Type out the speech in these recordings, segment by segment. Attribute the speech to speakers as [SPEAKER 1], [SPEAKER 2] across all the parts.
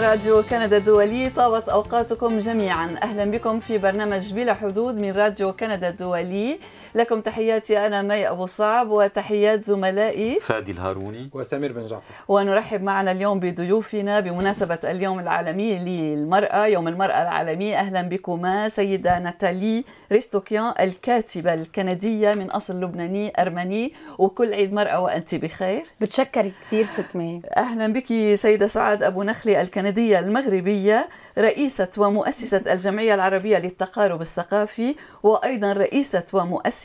[SPEAKER 1] راديو كندا الدولي طابت أوقاتكم جميعا. أهلا بكم في برنامج بلا حدود من راديو كندا الدولي. لكم تحياتي أنا مي أبو صعب وتحيات زملائي.
[SPEAKER 2] فادي الهاروني.
[SPEAKER 3] وسمير بن جعفر.
[SPEAKER 1] ونرحب معنا اليوم بضيوفنا بمناسبة اليوم العالمي للمرأة يوم المرأة العالمي. أهلا بكما سيدة ناتالي ريستوكيان الكاتبة الكندية من أصل لبناني أرمني. وكل عيد مرأة وأنت بخير.
[SPEAKER 4] بتشكري كثير ست مي.
[SPEAKER 1] أهلا بك سيدة سعاد أبو نخلي الكندية المغربية رئيسة ومؤسسة الجمعية العربية للتقارب الثقافي وأيضا رئيسة ومؤسسة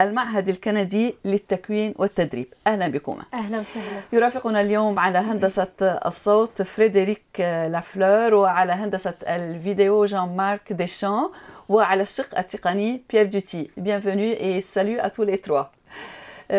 [SPEAKER 1] المعهد الكندي للتكوين والتدريب. أهلا بكما.
[SPEAKER 4] أهلا وسهلا.
[SPEAKER 1] يرافقنا اليوم على هندسة الصوت فريدريك لافلور وعلى هندسة الفيديو جان مارك ديشان وعلى الشق التقني بيير دوتي. Bienvenue et salut à tous les trois.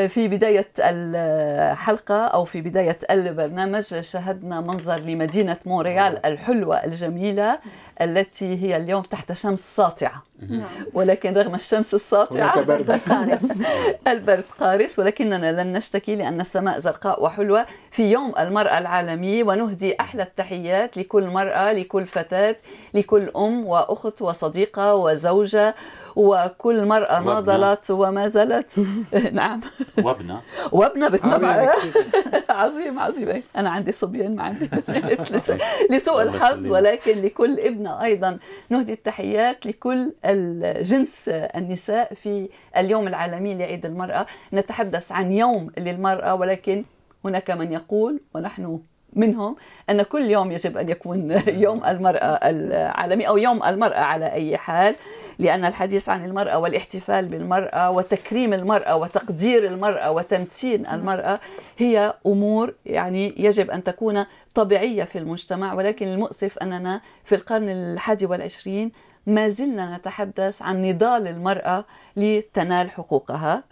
[SPEAKER 1] في بداية الحلقة أو في بداية البرنامج شاهدنا منظر لمدينة مونريال الحلوة الجميلة. التي هي اليوم تحت شمس ساطعة.
[SPEAKER 4] نعم.
[SPEAKER 1] ولكن رغم الشمس الساطعة
[SPEAKER 3] برد.
[SPEAKER 4] قارس.
[SPEAKER 1] البرد قارس. ولكننا لن نشتكي لأن السماء زرقاء وحلوة في يوم المرأة العالمي. ونهدي أحلى التحيات لكل مرأة لكل فتاة لكل أم وأخت وصديقة وزوجة وكل مرأة
[SPEAKER 2] وابنة.
[SPEAKER 1] ناضلت وما زالت. نعم.
[SPEAKER 2] وابنة.
[SPEAKER 1] وابنة بالطبع.
[SPEAKER 3] عظيم.
[SPEAKER 1] عظيم. أنا عندي صبيان ما عندي. بنات لس- لسوء الحظ. ولكن لكل ابنة أيضا نهدي التحيات لكل الجنس النساء في اليوم العالمي لعيد المرأة. نتحدث عن يوم للمرأة ولكن هناك من يقول ونحن منهم أن كل يوم يجب أن يكون يوم المرأة العالمي أو يوم المرأة على أي حال. لأن الحديث عن المرأة والاحتفال بالمرأة وتكريم المرأة وتقدير المرأة وتمتين المرأة هي أمور يعني يجب أن تكون طبيعية في المجتمع. ولكن المؤسف أننا في القرن الحادي والعشرين ما زلنا نتحدث عن نضال المرأة لتنال حقوقها.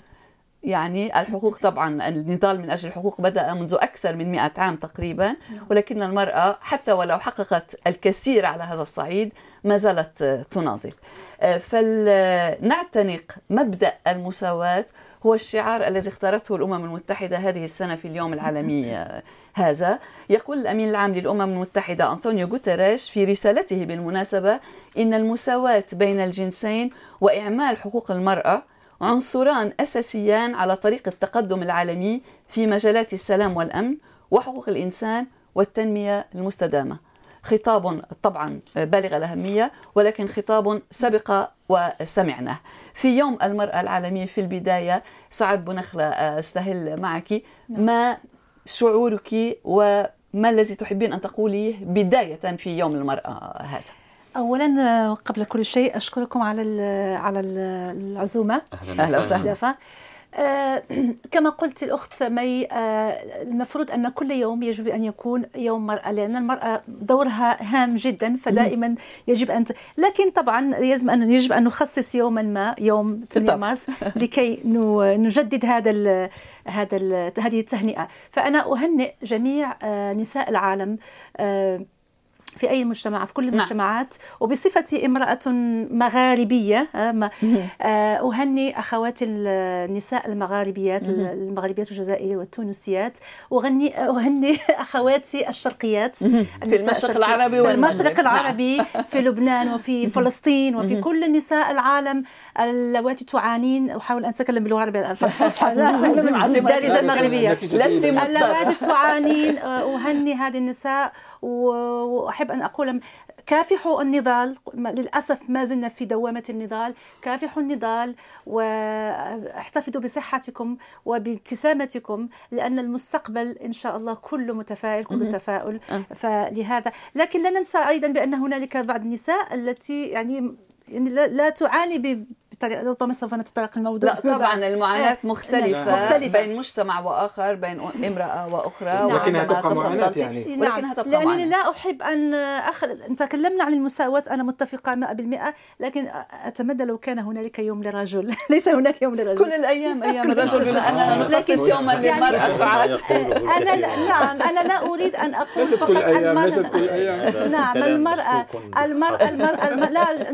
[SPEAKER 1] يعني الحقوق طبعا النضال من أجل الحقوق بدأ منذ أكثر من مئة عام تقريبا. ولكن المرأة حتى ولو حققت الكثير على هذا الصعيد ما زالت تناضل. فلنعتنق مبدأ المساواة هو الشعار الذي اختارته الأمم المتحدة هذه السنة في اليوم العالمي هذا. يقول الأمين العام للأمم المتحدة أنطونيو غوتيريش في رسالته بالمناسبة إن المساواة بين الجنسين وإعمال حقوق المرأة عنصران أساسيان على طريق التقدم العالمي في مجالات السلام والأمن وحقوق الإنسان والتنمية المستدامة. خطاب طبعا بالغ الأهمية ولكن خطاب سبق وسمعناه في يوم المرأة العالمي في البداية سعاد بنخلة أستهل معك. ما شعورك وما الذي تحبين أن تقوليه بداية في يوم المرأة هذا؟
[SPEAKER 4] اولا قبل كل شيء أشكركم على ال- على ال- العزومة.
[SPEAKER 2] أهلا
[SPEAKER 1] وسهلا.
[SPEAKER 4] آه، كما قلت الأخت مي آه، المفروض أن كل يوم يجب أن يكون يوم مرأة لأن المرأة دورها هام جدا فدائما يجب ت... لكن طبعا يجب أن يجب أن نخصص يوما ما يوم 8
[SPEAKER 1] بالطبع.
[SPEAKER 4] مارس لكي نجدد هذا ال هذا ال هذه التهنئة فأنا أهنئ جميع آه، نساء العالم في أي مجتمع في كل
[SPEAKER 1] نعم.
[SPEAKER 4] المجتمعات وبصفتي امرأة مغاربية آه، آه، أهني أخواتي النساء المغاربيات المغربيات والجزائريات والتونسيات اغني أهني أخواتي الشرقيات.
[SPEAKER 1] في المشرق العربي
[SPEAKER 4] في. المشرق
[SPEAKER 1] نعم.
[SPEAKER 4] العربي في لبنان وفي فلسطين وفي كل نساء العالم اللواتي تعانين. أحاول أن أتكلم باللغة العربيه الفصحى لا
[SPEAKER 1] لست
[SPEAKER 3] جيدة.
[SPEAKER 1] مضطرة.
[SPEAKER 4] اللواتي تعانين آه، أهني هذه النساء و- وأحب أن أقول كافحوا النضال. للأسف ما زلنا في دوامة النضال. كافحوا النضال واحتفظوا بصحتكم وبابتسامتكم لأن المستقبل إن شاء الله كله متفائل كله تفاؤل. فلهذا لكن لا ننسى أيضا بأن هنالك بعض النساء التي يعني يعني لا, لا تعاني ب- بطريقة ربما سوف نتطرق الموضوع
[SPEAKER 1] لا طبعا المعاناة
[SPEAKER 4] آه،
[SPEAKER 1] مختلفة,
[SPEAKER 4] مختلفة.
[SPEAKER 1] بين مجتمع وآخر بين امرأة وأخرى
[SPEAKER 4] نعم.
[SPEAKER 3] ولكنها
[SPEAKER 1] وعندما
[SPEAKER 3] تبقى معاناة
[SPEAKER 1] تفضلت-
[SPEAKER 3] يعني.
[SPEAKER 1] ولكنها تبقى
[SPEAKER 4] لأنني
[SPEAKER 1] معاناة.
[SPEAKER 4] لا أحب أن أخر... تكلمنا عن المساواة أنا متفقة 100% لكن أتمنى لو كان هنالك يوم للرجل ليس هناك يوم للرجل
[SPEAKER 1] كل الأيام أيام الرجل بما أننا
[SPEAKER 3] آه.
[SPEAKER 1] نخصص
[SPEAKER 4] لكن-
[SPEAKER 1] يوما
[SPEAKER 4] يعني-
[SPEAKER 1] للمرأة. سعاد
[SPEAKER 4] أنا لا نعم أنا لا أريد أن أقول
[SPEAKER 3] ليست
[SPEAKER 4] فقط
[SPEAKER 3] كل أيام
[SPEAKER 4] المرأة-
[SPEAKER 3] ليست كل أيام.
[SPEAKER 4] نعم
[SPEAKER 2] كلام
[SPEAKER 4] المرأة
[SPEAKER 2] مشكوك
[SPEAKER 4] المرأة المرأة الم- لا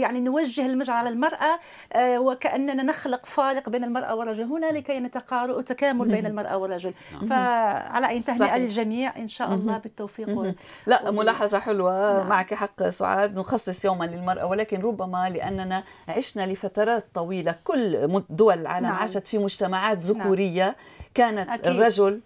[SPEAKER 4] يعني نوجه المجال على المرأة آه، وكأننا نخلق فارق بين المرأة والرجل هنالك يتقارب وتكامل بين المرأة والرجل نعم. فعلى أي تهنئة للجميع إن شاء الله بالتوفيق
[SPEAKER 1] لا ملاحظة حلوة نعم. معك حق سعاد نخصص يوما للمرأة ولكن ربما لأننا عشنا لفترات طويلة كل دول العالم نعم. عاشت في مجتمعات ذكورية نعم. كانت أكيد. الرجل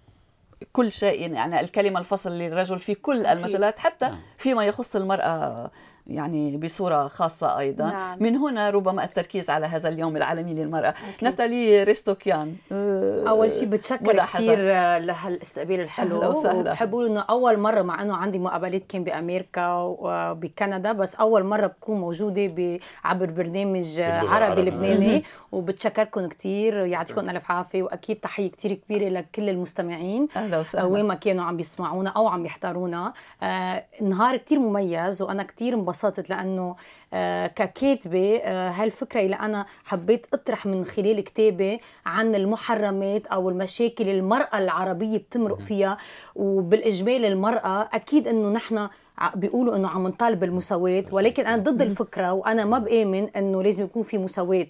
[SPEAKER 1] كل شيء يعني الكلمة الفصل للرجل في كل أكيد. المجالات حتى نعم. فيما يخص المرأة يعني بصورة خاصة أيضا. نعم. من هنا ربما التركيز على هذا اليوم العالمي للمرأة. أكيد. نتالي ريستوكيان
[SPEAKER 2] آه، أول شيء بتشكر كثير لهالاستقبال الحلو. وبحب أقول إنه أول مرة مع إنه عندي مقابلات كان بأمريكا وبكندا بس أول مرة بكون موجودة عبر برنامج عربي لبناني. وبتشكركم كثير يعطيكم ألف عافية وأكيد تحية كثير كبيرة لكل المستمعين.
[SPEAKER 1] أهلا وسهلا.
[SPEAKER 2] وين ما كانوا عم بيسمعونا أو عم يحضرونا. آه نهار كثير مميز وأنا كثير انبسطت لأنه آه ككاتبة آه هالفكرة اللي أنا حبيت أطرح من خلال كتابي عن المحرمات أو المشاكل المرأة العربية بتمرق فيها. وبالاجمال المرأة أكيد إنه نحن بيقولوا إنه عم نطالب بالمساواة ولكن أنا ضد الفكرة وأنا ما بآمن إنه لازم يكون في مساواة.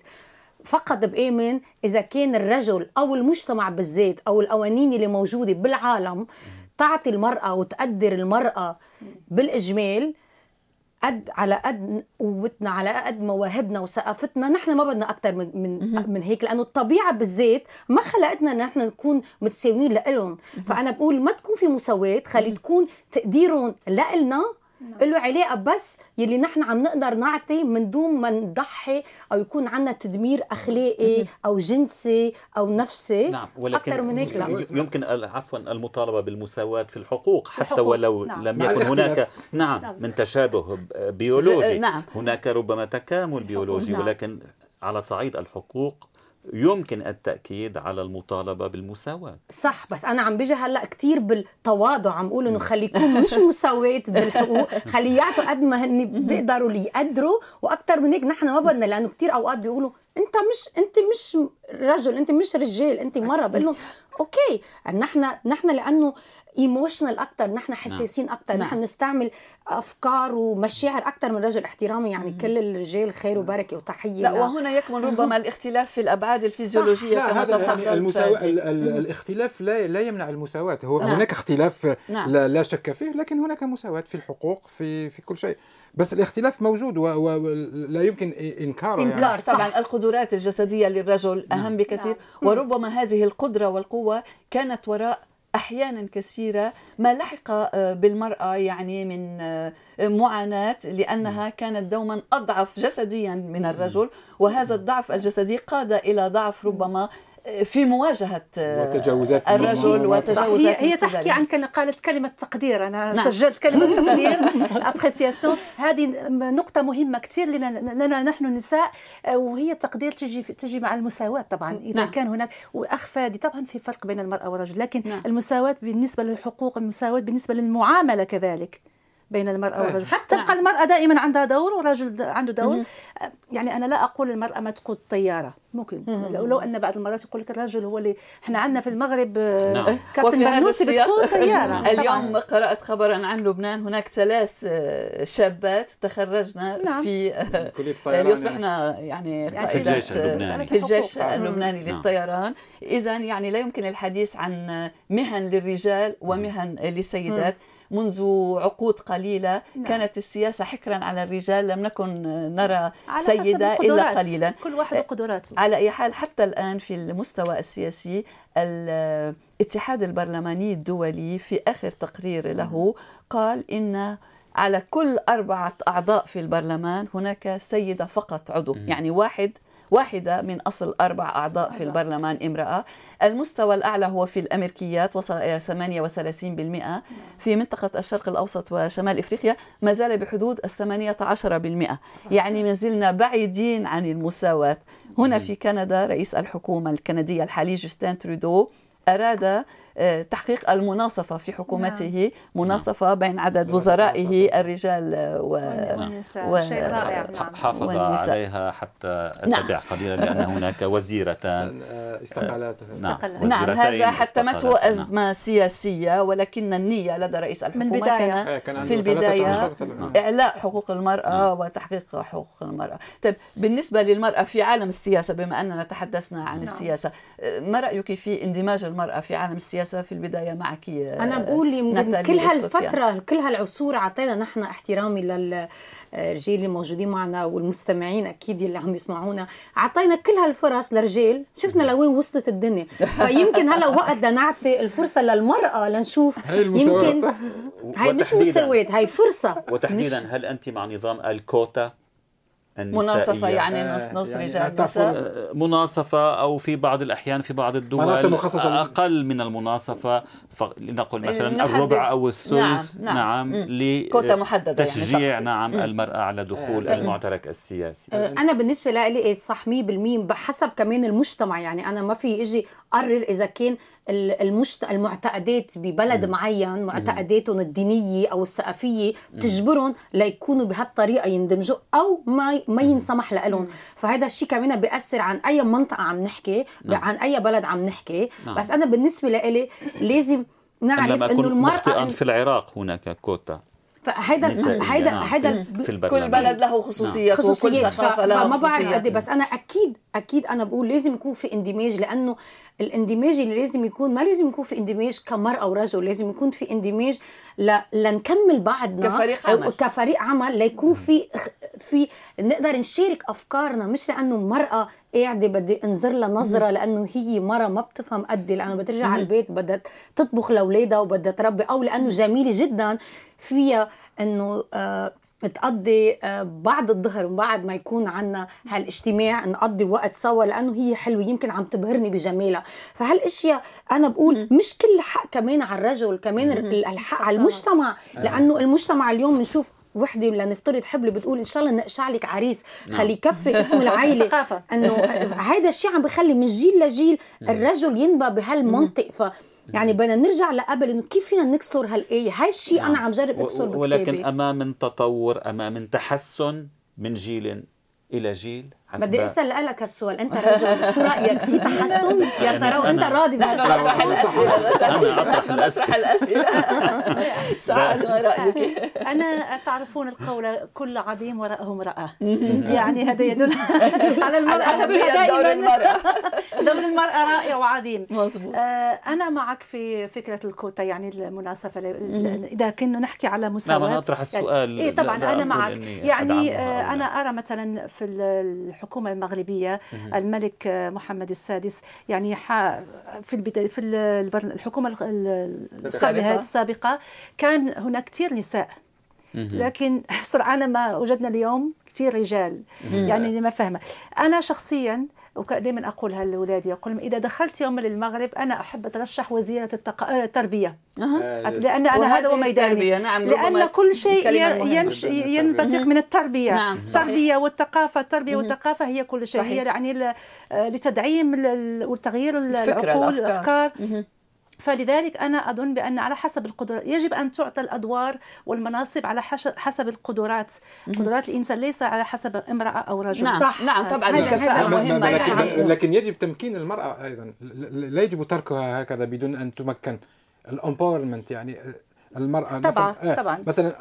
[SPEAKER 2] فقط بآمن إذا كان الرجل أو المجتمع بالذات أو القوانين اللي موجودة بالعالم تعطي المرأة وتقدر المرأة بالإجمال قد على قد قوتنا على قد مواهبنا وثقافتنا. نحن ما بدنا أكثر من من, من هيك لأنه الطبيعة بالذات ما خلقتنا إن نحن نكون متساويين لهم فأنا بقول ما تكون في مساواة خلي تكون تقديرهم لنا. له علاقه بس يلي نحن عم نقدر نعطي من دون ما نضحي أو يكون عندنا تدمير أخلاقي أو جنسي أو نفسي
[SPEAKER 3] نعم ولكن أكثر من هيك لا. يمكن عفوا المطالبة بالمساواة في الحقوق حتى الحقوق. ولو نعم. لم يكن هناك نعم, نعم من تشابه بيولوجي نعم. هناك ربما تكامل بيولوجي نعم. ولكن على صعيد الحقوق يمكن التأكيد على المطالبة بالمساواة.
[SPEAKER 2] صح بس أنا عم بيجي هلأ كتير بالتواضع عم بقول إنه خليكم مش مساواة بالحقوق خلي يعطوا قد ما هن بيقدروا ليقدروا وأكثر من هيك نحن ما بدنا لأنه كتير أوقات بيقولوا أنت مش أنت مش رجل أنت مش رجال أنت مرة بقول لهم okay نحن نحن لأنه emotional أكثر نحن حساسين أكثر نعم. نحن نستعمل أفكار ومشاعر أكثر من رجل احترامي يعني كل الرجال خير وبركة وتحية
[SPEAKER 1] لا وهنا يكمن ربما الاختلاف في الأبعاد الفيزيولوجية كما تفضلت يعني المساو...
[SPEAKER 5] الاختلاف لا لا يمنع المساواة هو نعم. هناك اختلاف نعم. لا, لا شك فيه لكن هناك مساواة في الحقوق في في كل شيء بس الاختلاف موجود ولا يمكن انكاره
[SPEAKER 1] إنكار يعني. طبعا القدرات الجسدية للرجل نعم. اهم بكثير نعم. وربما هذه القدرة والقوة كانت وراء أحيانا كثيرة ما لحق آه، بالمرأة يعني من آه، معاناة لأنها كانت دوما أضعف جسديا من الرجل وهذا الضعف الجسدي قاد إلى ضعف ربما في مواجهة وتجاوزات الرجل وتجاوزات
[SPEAKER 4] هي, هي تحكي عن كان قالت كلمة تقدير. أنا نعم. سجلت كلمة تقدير. ابريسياسيون هذه نقطة مهمة كثير لنا, لنا نحن النساء. وهي التقدير تجي تجي مع المساواة طبعا إذا نعم. كان هناك. واخ فادي طبعا في فرق بين المرأة والرجل. لكن نعم. المساواة بالنسبة للحقوق المساواة بالنسبة للمعاملة كذلك. بين المرأة والرجل. حتى تبقى نعم. المرأة دائما عندها دور والرجل عنده دور. يعني أنا لا أقول المرأة ما تقود طيارة. ممكن. لو, لو أن بعض المرات يقول لك الرجل هو اللي إحنا عندنا في المغرب آه، نعم. كابتن بنوسي بتقود طيارة.
[SPEAKER 1] اليوم قرأت خبرا عن لبنان. هناك ثلاث آه، شابات تخرجنا نعم. في آه، يصبحن يعني, يعني.
[SPEAKER 3] في الجيش اللبناني.
[SPEAKER 1] في الجيش اللبناني نعم. للطيران. إذا يعني لا يمكن الحديث عن مهن للرجال ومهن للسيدات. منذ عقود قليلة نعم. كانت السياسة حكرا على الرجال لم نكن نرى سيدة إلا قليلا.
[SPEAKER 4] كل واحد وقدراته
[SPEAKER 1] على أي حال حتى الآن في المستوى السياسي الاتحاد البرلماني الدولي في آخر تقرير له قال إن على كل أربعة أعضاء في البرلمان هناك سيدة فقط عضو يعني واحد واحدة من أصل أربع أعضاء في البرلمان امرأة. المستوى الأعلى هو في الأمريكيات وصل إلى 38% في منطقة الشرق الأوسط وشمال إفريقيا ما زال بحدود ال 18% يعني ما زلنا بعيدين عن المساواة. هنا في كندا رئيس الحكومة الكندية الحالي جوستين ترودو أراد تحقيق المناصفة في حكومته نعم. مناصفة بين عدد وزرائه الرجال و...
[SPEAKER 3] والنساء. و... شيء رائع. نعم. حافظ والنساء. عليها حتى أسابيع نعم. قليلة لأن هناك وزيرتان
[SPEAKER 5] استقالات
[SPEAKER 1] نعم, نعم هذا حتمته أزمة نعم. سياسية ولكن النية لدى رئيس الحكومة كان, كان في البداية. إعلاء حقوق المرأة نعم. وتحقيق حقوق المرأة. طيب بالنسبة للمرأة في عالم السياسة بما أننا تحدثنا عن نعم. السياسة ما رأيك في اندماج المرأة في عالم السياسة؟ في البداية معك
[SPEAKER 2] أنا بقول يمكن كل هالفترة كل هالعصور أعطينا نحن احترامي لل الرجال الموجودين معنا والمستمعين أكيد اللي عم يسمعونا. أعطينا كل هالفرص للرجال شفنا لوين وصلت الدنيا. فيمكن هلا وقت لنعطي الفرصة للمرأة لنشوف
[SPEAKER 5] هي يمكن
[SPEAKER 2] هي مش مساواة هي فرصة.
[SPEAKER 3] وتحديدا هل أنت مع نظام الكوتا؟
[SPEAKER 1] مناصفة يعني نص نص يعني رجال نساء.
[SPEAKER 3] مناصفة أو في بعض الأحيان في بعض الدول مخصصة أقل من المناصفة. لنقل مثلا الربع أو الثلث. نعم, نعم, نعم
[SPEAKER 1] كوتا محددة
[SPEAKER 3] تشجيع يعني نعم المرأة على دخول المعترك السياسي.
[SPEAKER 2] أنا بالنسبة لي صح 100% بحسب كمان المجتمع. يعني أنا ما في إجي قرر إذا كان المشت... المعتقدات ببلد مم. معين معتقداتهم الدينية أو الثقافية بتجبرهم ليكونوا بهالطريقة يندمجوا أو ما ما ينسمح لهم فهذا الشيء كمان بيأثر عن أي منطقة عم نحكي نعم. عن أي بلد عم نحكي. نعم. بس أنا بالنسبة لي لازم نعرف إنه
[SPEAKER 3] المرأة في العراق هناك كوتا.
[SPEAKER 2] فهيدا هيدا نعم هيدا
[SPEAKER 1] كل بلد له خصوصيته وكل ثقافة لها
[SPEAKER 2] فما بعرف قد بس أنا أكيد أكيد أنا بقول لازم يكون في اندماج لأنه الاندماج اللي لازم يكون ما لازم يكون في اندماج كمرأة ورجل لازم يكون في اندماج ل... لنكمل بعضنا
[SPEAKER 1] كفريق عمل.
[SPEAKER 2] كفريق عمل ليكون في في نقدر نشارك أفكارنا مش لأنه مرأة قاعدة بدي انظر لها نظرة لأنه هي مرة ما بتفهم قدي لأنه بترجع على البيت بدها تطبخ لأولادها وبدها تربي أو لأنه جميلة جدا فيها إنه آه تقضي آه، بعد الظهر وبعد ما يكون عنا هالإجتماع نقضي وقت سوا لأنه هي حلوة يمكن عم تبهرني بجمالها. فهالأشياء أنا بقول مش كل حق كمان على الرجل كمان الحق على المجتمع آه. لأنه المجتمع اليوم بنشوف وحده لنفترض حبلة بتقول إن شاء الله نقشع لك عريس. نعم. خلي يكفي اسم العائله إنه هيدا الشيء عم بخلي من جيل لجيل الرجل ينبى بهالمنطق. ف يعني بدنا نرجع لقبل إنه كيف فينا نكسر هالآية؟ هاي الشيء نعم. أنا عم جرب أكسر
[SPEAKER 3] ولكن أمام تطور أمام تحسن من جيل إلى جيل
[SPEAKER 2] بدي أسأل لك هالسؤال. أنت رجل شو رأيك؟ في تحسن؟ يا ترى وانت راضي
[SPEAKER 1] بهالتحسن أنا اطرح الأسئلة. سعاد ما رأيك؟
[SPEAKER 4] أنا تعرفون القول كل عظيم وراءه امرأة. يعني هذا يدل على المرأة.
[SPEAKER 1] دور المرأة.
[SPEAKER 4] دور المرأة رائع وعظيم.
[SPEAKER 1] مظبوط.
[SPEAKER 4] أنا معك في فكرة الكوتا يعني المناسبه إذا كنا نحكي على مساواة
[SPEAKER 3] نعم أنا أطرح السؤال.
[SPEAKER 4] يعني طبعا أنا معك. يعني أنا أرى مثلا في الحكومة المغربية الملك محمد السادس. يعني في البداية في الحكومة السابقة كان هناك كثير نساء. لكن سرعان ما وجدنا اليوم كثير رجال. يعني ما فاهمة أنا شخصيا ودائما اقولها لأولادي أقول إذا دخلت يوم للمغرب أنا أحب أترشح وزيرة التق... التربية. أه. لأن أنا هذا هو ميداني.
[SPEAKER 1] نعم
[SPEAKER 4] لأن كل شيء يمشي ينبثق من التربية. نعم. التربية والثقافة التربية والثقافة هي كل شيء. صحيح. هي يعني لتدعيم وتغيير العقول الأفكار. فلذلك أنا أظن بأن على حسب القدرات يجب أن تعطى الأدوار والمناصب على حسب القدرات. قدرات الإنسان ليس على حسب امرأة أو رجل.
[SPEAKER 1] نعم صح. نعم طبعا. الكفاءة مهمة
[SPEAKER 5] لكن, يعني. لكن يجب تمكين المرأة أيضا. لا يجب تركها هكذا بدون أن تمكن. الامباورمنت يعني المرأة
[SPEAKER 4] طبعا مثلا طبعا.
[SPEAKER 5] مثلا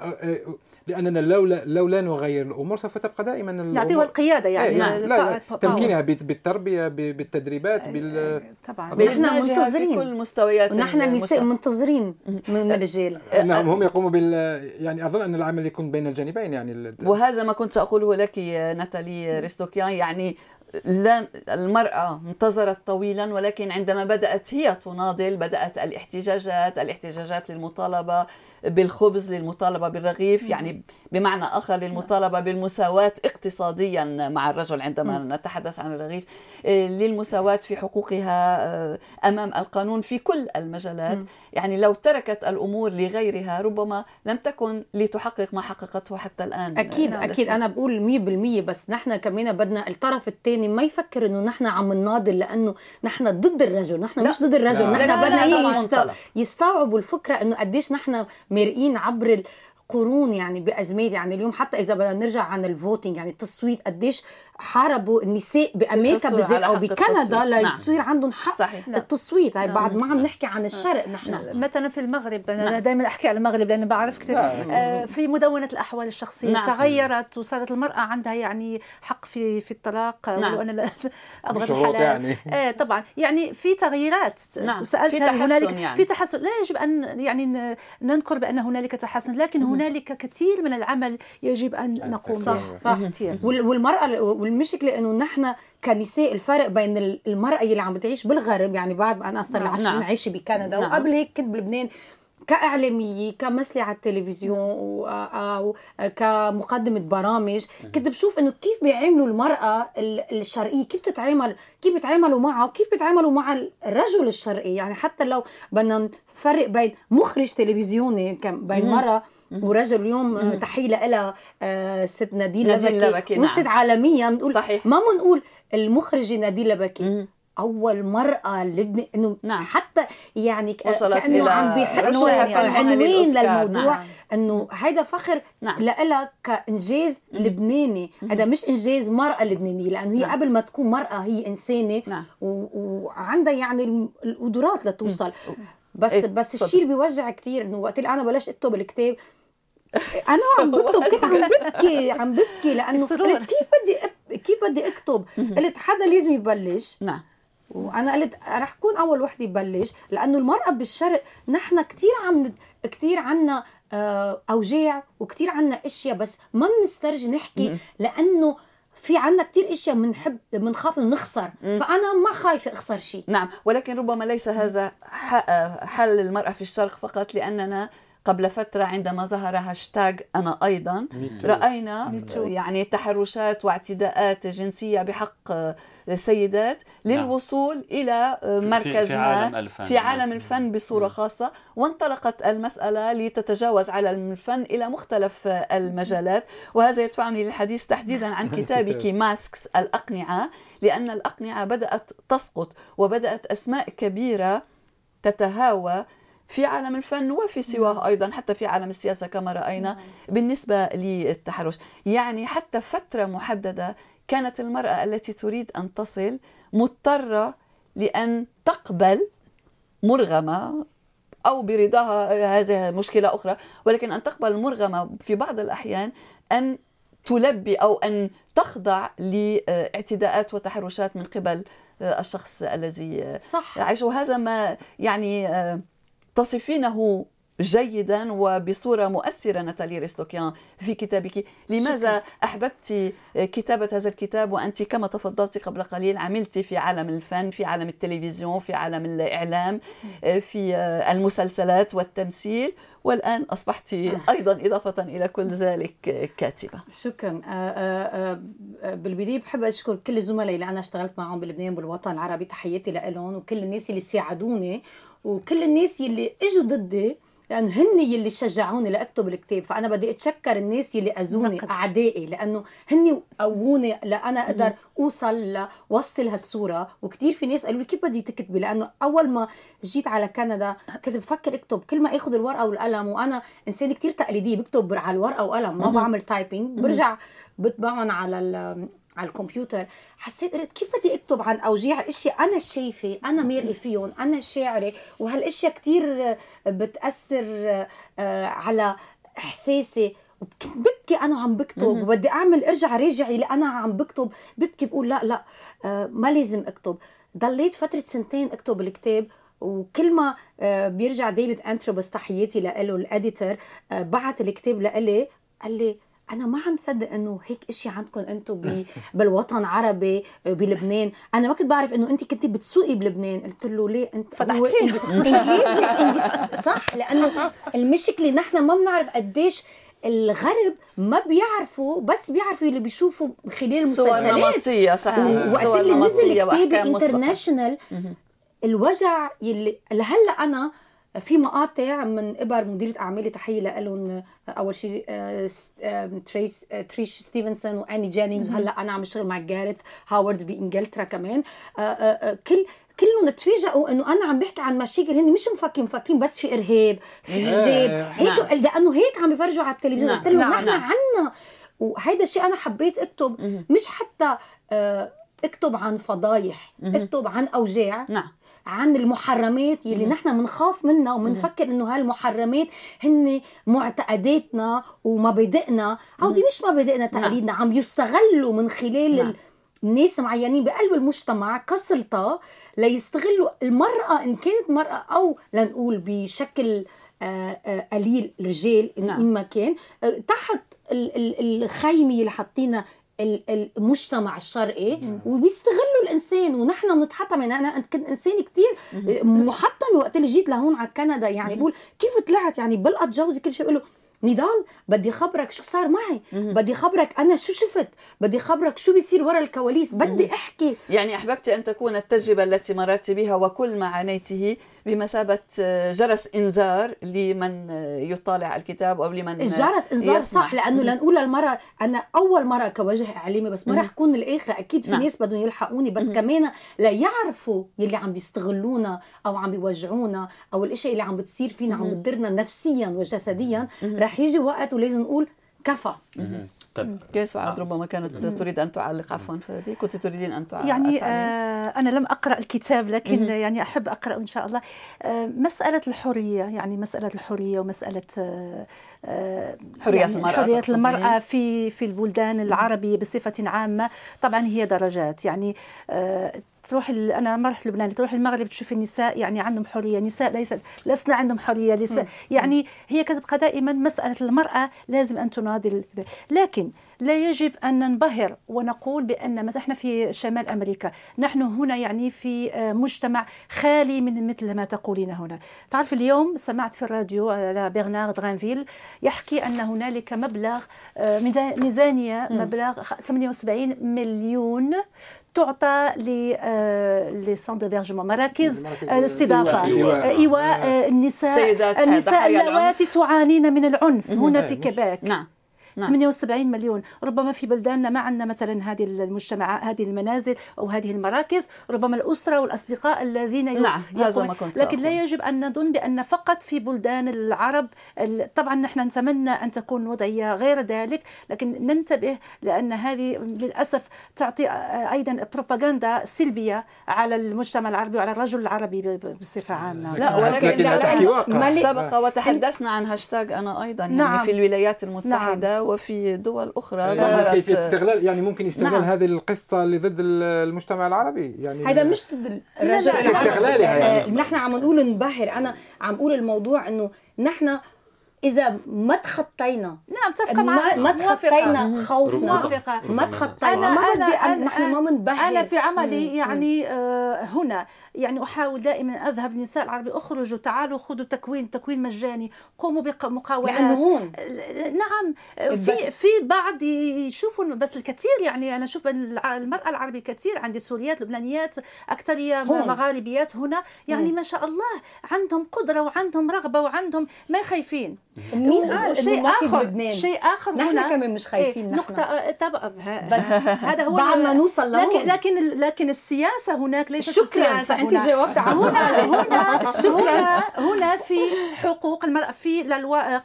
[SPEAKER 5] لأننا لولا لولا نغير الأمور سوف تبقى دائما
[SPEAKER 4] نعطيها القيادة يعني.
[SPEAKER 5] لا, لا تمكينها بالتربية بالتدريبات بال
[SPEAKER 1] طبعا. نحن منتظرين. كل مستويات
[SPEAKER 2] ونحن النساء منتظرين من الرجال.
[SPEAKER 5] نعم هم يقوموا بال يعني أظن أن العمل يكون بين الجانبين يعني.
[SPEAKER 1] وهذا ما كنت أقوله لك ناتالي ريستوكيان يعني لا المرأة انتظرت طويلا ولكن عندما بدأت هي تناضل بدأت الاحتجاجات الاحتجاجات للمطالبة بالخبز للمطالبة بالرغيف يعني بمعنى آخر للمطالبة بالمساواة اقتصاديا مع الرجل عندما نتحدث عن الرغيف. آه، للمساواة في حقوقها آه، أمام القانون في كل المجالات. يعني لو تركت الأمور لغيرها ربما لم تكن لتحقق ما حققته حتى الآن.
[SPEAKER 2] أكيد آه، أكيد. أنا بقول 100% بس نحن كمان بدنا الطرف الثاني ما يفكر إنه نحن عم نناضل لأنه نحن ضد الرجل نحن مش ضد الرجل. نحن بدنا يستوعبوا الفكرة إنه قديش نحن مرئين عبر قرون يعني بازمات يعني اليوم حتى إذا بدنا نرجع عن الفوتينج يعني التصويت قديش حاربوا النساء بأمريكا بالذات أو بكندا ليصير نعم. عندهم حق صحيح. نعم. التصويت هاي بعد ما عم نحكي عن الشرق نحن
[SPEAKER 4] نعم. مثلا في المغرب أنا نعم. دائما أحكي عن المغرب لأن بعرف كثير نعم. آه في مدونة الأحوال الشخصية نعم. تغيرت وصارت المرأة عندها يعني حق في في الطلاق نعم. ولو أنا
[SPEAKER 5] أبغى الحلال يعني
[SPEAKER 4] آه طبعا يعني في تغييرات
[SPEAKER 1] نعم. وسالت في هنالك يعني.
[SPEAKER 4] في تحسن لا يجب أن يعني ننكر بأن هنالك تحسن لكن هنالك كثير من العمل يجب أن نقوم
[SPEAKER 2] صح به. صح والمرأة والمشكلة إنه نحن كنساء الفرق بين المرأة اللي عم بتعيش بالغرب يعني بعد أنا صار لي 20 نعم. عايشة بكندا نعم. وقبل هيك كنت بلبنان كإعلامية كمثلة على التلفزيون أو كمقدمة برامج. كنت بشوف إنه كيف بيعاملوا المرأة الشرقية كيف تتعامل كيف بيتعاملوا معها وكيف بيتعاملوا مع الرجل الشرقي. يعني حتى لو بدنا نفرق بين مخرج تلفزيوني بين مرأة ورجل اليوم تحية لها آه، ست نادين لبكي نعم. وست عالميا بنقول صحيح. ما بنقول المخرجه نادين لبكي أول مرأة لبنى إنه نعم. حتى يعني
[SPEAKER 1] وصلت كأنه إلى عم بيحطوا يعني
[SPEAKER 2] عنوان للموضوع نعم. إنه هيدا فخر نعم. لها كإنجاز مم. لبناني هذا مش إنجاز مرأة لبنانية لأنه هي نعم. قبل ما تكون مرأة هي إنسانة نعم. وعندها يعني القدرات لتوصل بس إيه؟ بس الشيء اللي بيوجع كثير إنه وقت اللي أنا بلشت أكتب الكتاب أنا عم بكتب كنت عم ببكي عم ببكي لأنه قلت كيف بدي كيف بدي أكتب؟ قلت حدا لازم يبلش.
[SPEAKER 1] نعم.
[SPEAKER 2] وأنا قلت رح كون أول وحدة يبلش لأنه المرأة بالشرق نحن كثير عم كثير عنا آه، أوجاع وكثير عنا أشياء بس ما بنسترجي نحكي لأنه في عنا كثير أشياء بنحب بنخاف نخسر فأنا ما خايفة أخسر شيء
[SPEAKER 1] نعم. ولكن ربما ليس هذا حل المرأة في الشرق فقط لأننا قبل فترة عندما ظهر هاشتاج أنا أيضا رأينا يعني تحرشات واعتداءات جنسية بحق السيدات للوصول نعم. إلى مركز
[SPEAKER 3] في, في عالم الفن.
[SPEAKER 1] في عالم الفن بصورة خاصة. وانطلقت المسألة لتتجاوز على الفن إلى مختلف المجالات. وهذا يدفعني للحديث تحديدا عن كتابك. ماسكس الأقنعة لأن الأقنعة بدأت تسقط وبدأت أسماء كبيرة تتهاوى في عالم الفن وفي سواه نعم. أيضا حتى في عالم السياسة كما رأينا نعم. بالنسبة للتحرش يعني حتى فترة محددة كانت المرأة التي تريد أن تصل مضطرة لأن تقبل مرغمة أو برضاها هذه مشكلة أخرى ولكن أن تقبل مرغمة في بعض الأحيان أن تلبي أو أن تخضع لإعتداءات وتحرشات من قبل الشخص الذي صح يعيش وهذا ما يعني تصفينه جيدا وبصورة مؤثرة ناتالي ريستوكيان في كتابك. لماذا شكرا. أحببت كتابة هذا الكتاب؟ وأنت كما تفضلت قبل قليل عملت في عالم الفن في عالم التلفزيون في عالم الإعلام في المسلسلات والتمثيل والآن أصبحت أيضا إضافة إلى كل ذلك كاتبة.
[SPEAKER 2] شكرا. آه، آه، آه، بالبداية بحب أشكر كل الزملاء اللي أنا اشتغلت معهم بلبنان بالوطن العربي. تحياتي لهم وكل الناس اللي ساعدوني وكل الناس يلي إجوا ضدي لأن هن يلي شجعوني لأكتب الكتاب فأنا بدي أتشكر الناس يلي أذوني نقد. أعدائي لأنه هن قووني لأنا أقدر أوصل لوصل هالصورة. وكتير في ناس قالوا لي كيف بدي تكتبي؟ لأنه أول ما جيت على كندا كنت بفكر أكتب كل ما أخذ الورقة والقلم وأنا إنسانة كتير تقليدية بكتب على الورقة وقلم ما بعمل تايبينج برجع بطبعهم على على الكمبيوتر حسيت قلت كيف بدي أكتب عن اوجاع إشياء أنا شايفة أنا مارقه فيهم أنا شاعرة وهالإشياء كثير بتأثر آه، على إحساسي. كنت ببكي أنا عم بكتب وبدي أعمل أرجع راجعي لأنا عم بكتب. ببكي بقول لا لا آه، ما لازم أكتب. ضليت فترة سنتين أكتب الكتاب وكل ما آه، بيرجع ديفيد انتروبس تحياتي له ال editor بعت الكتاب لإلي قال لي أنا ما عم صدق إنه هيك إشي عندكم أنتم بالوطن العربي بلبنان. أنا ما كنت بعرف إنه انت كنت بتسوقي بلبنان. قلت له ليه أنت؟
[SPEAKER 4] فتحتي
[SPEAKER 2] إنجليزي صح لأنه المشكلة نحن ما بنعرف قديش الغرب ما بيعرفوا بس بيعرفوا اللي بيشوفوا خلال المسلسلات
[SPEAKER 1] نمطية صحيح.
[SPEAKER 2] وقت اللي نزل كتاب international الوجع يلي هلأ أنا في مقاطع من إبر مديرة اعمالي تحية لهم أول شيء آه، آه، تريس آه، تريش ستيفنسون وأني جينينجز وهلا أنا عم اشتغل مع جاريت هاورد بإنجلترا كمان. كل كلهم تفاجئوا إنه أنا عم بحكي عن مشاكل هن مش مفكرين مفكرين بس في إرهاب في حجاب هيك نعم. لأنه هيك عم بيفرجوا على التلفزيون. نعم. قلت لهم نحن نعم. عنا. وهيدا الشيء أنا حبيت أكتب. مش حتى أكتب عن فضايح أكتب عن أوجاع.
[SPEAKER 1] نعم.
[SPEAKER 2] عن المحرمات يلي نحن بنخاف منها وبنفكر إنه هالمحرمات هن معتقداتنا ومبادئنا هودي مش مبادئنا نعم. تقاليدنا عم يستغلوا من خلال نعم. ناس معينين بقلب المجتمع كسلطة ليستغلوا المرأة إن كانت مرأة أو لنقول بشكل آه، آه، قليل رجال نعم. إن ما كان آه، تحت الخيمة اللي حاطينها المجتمع الشرقي وبيستغلوا الإنسان ونحن بنتحطم يعني أنا كنت إنسان كتير محطمه وقت اللي جيت لهون على كندا يعني بقول كيف طلعت يعني بلقط جوزي كل شيء بقول له نضال بدي خبرك شو صار معي بدي خبرك أنا شو شفت بدي خبرك شو بيصير ورا الكواليس بدي أحكي.
[SPEAKER 1] يعني أحببت أن تكون التجربة التي مررت بها وكل ما عانيته بمثابة جرس إنذار لمن يطالع الكتاب أو لمن
[SPEAKER 2] جرس إنذار صح لأنه لنقول للمرة أنا أول مرة كوجه إعلامي بس ما رح كون الآخرة أكيد في نعم. ناس بدهم يلحقوني بس كمان ليعرفوا يلي عم بيستغلونا أو عم بيوجعونا أو الأشياء اللي عم بتصير فينا عم بتضرنا نفسيا وجسديا رح يجي وقت ولازم نقول كفى.
[SPEAKER 1] طيب. كيف سعاد ربما كانت تريد أن تعلق عفوا فادي كنت تريدين أن تعلق
[SPEAKER 4] يعني آه أنا لم أقرأ الكتاب لكن مم. يعني أحب اقرا إن شاء الله. آه مسألة الحرية يعني مسألة الحرية ومسألة آه
[SPEAKER 1] حرية يعني المرأة
[SPEAKER 4] حرية المرأة في في البلدان العربية بصفة عامة. طبعا هي درجات يعني آه، تروح أنا ما رحت لبنان تروح المغرب تشوف النساء يعني عندهم حرية نساء ليس لسنا عندهم حرية لسه يعني هي كتبقى دائما مسألة المرأة لازم أن تناضل. لكن لا يجب أن ننبهر ونقول بأن مثلا إحنا في شمال أمريكا. نحن هنا يعني في آه، مجتمع خالي من مثل ما تقولين هنا. تعرف اليوم سمعت في الراديو على برنارد غانفيل يحكي أن هنالك مبلغ آه، ميزانية مبلغ 78 مليون تعطى ل centres d'hébergement مراكز الاستضافة. إيواء. النساء النساء اللواتي تعانين من العنف هنا في كيباك
[SPEAKER 1] نعم.
[SPEAKER 4] نعم. 78 مليون ربما في بلداننا ما عندنا مثلا هذه المجتمعات هذه المنازل أو هذه المراكز ربما الأسرة والأصدقاء الذين
[SPEAKER 1] نعم هذا ما كنت
[SPEAKER 4] لكن لا يجب أن نظن بأن فقط في بلدان العرب طبعا نحن نتمنى أن تكون وضعية غير ذلك لكن ننتبه لأن هذه للأسف تعطي أيضا بروباغندا سلبية على المجتمع العربي وعلى الرجل العربي بصفة عامة
[SPEAKER 1] لا ولكن سبق وتحدثنا عن هاشتاج أنا أيضا يعني نعم. في الولايات المتحدة نعم. وفي دول أخرى
[SPEAKER 5] ظهرت. كيفية استغلال يعني ممكن استغلال نعم. هذه القصة اللي ضد المجتمع العربي. يعني
[SPEAKER 2] هذا مش ضد
[SPEAKER 5] الرجل استغلالها يعني.
[SPEAKER 2] نحن عم نقول نبهر أنا عم أقول الموضوع إنه نحن إذا ما تخطينا.
[SPEAKER 4] نعم متفقه معك.
[SPEAKER 2] ما تخطينا خوفنا. موافقة. ما تخطينا.
[SPEAKER 4] أنا ما بدي أنا نحن ما بنبهر أنا في عملي يعني آه هنا. يعني أحاول دائما أذهب للنساء العربي. اخرجوا تعالوا خذوا تكوين تكوين مجاني. قوموا بمقاولات
[SPEAKER 2] يعني هون.
[SPEAKER 4] نعم. في في بعض يشوفوا بس الكثير يعني. أنا أشوف المرأة العربية كثير. عندي سوريات لبنانيات أكثرية مغاربيات هنا. يعني ما شاء الله عندهم قدرة وعندهم رغبة وعندهم ما خايفين.
[SPEAKER 2] مين قال شيء آخر؟
[SPEAKER 4] شيء آخر
[SPEAKER 2] نحن كمان مش خايفين إيه
[SPEAKER 4] نقطة طبعا. بس هذا هو
[SPEAKER 2] بعد ما نوصل
[SPEAKER 4] لكن لكن لكن السياسة هناك ليست
[SPEAKER 2] شكرا فأنت جاوبت على
[SPEAKER 4] هنا هنا هنا هنا في حقوق المرأة في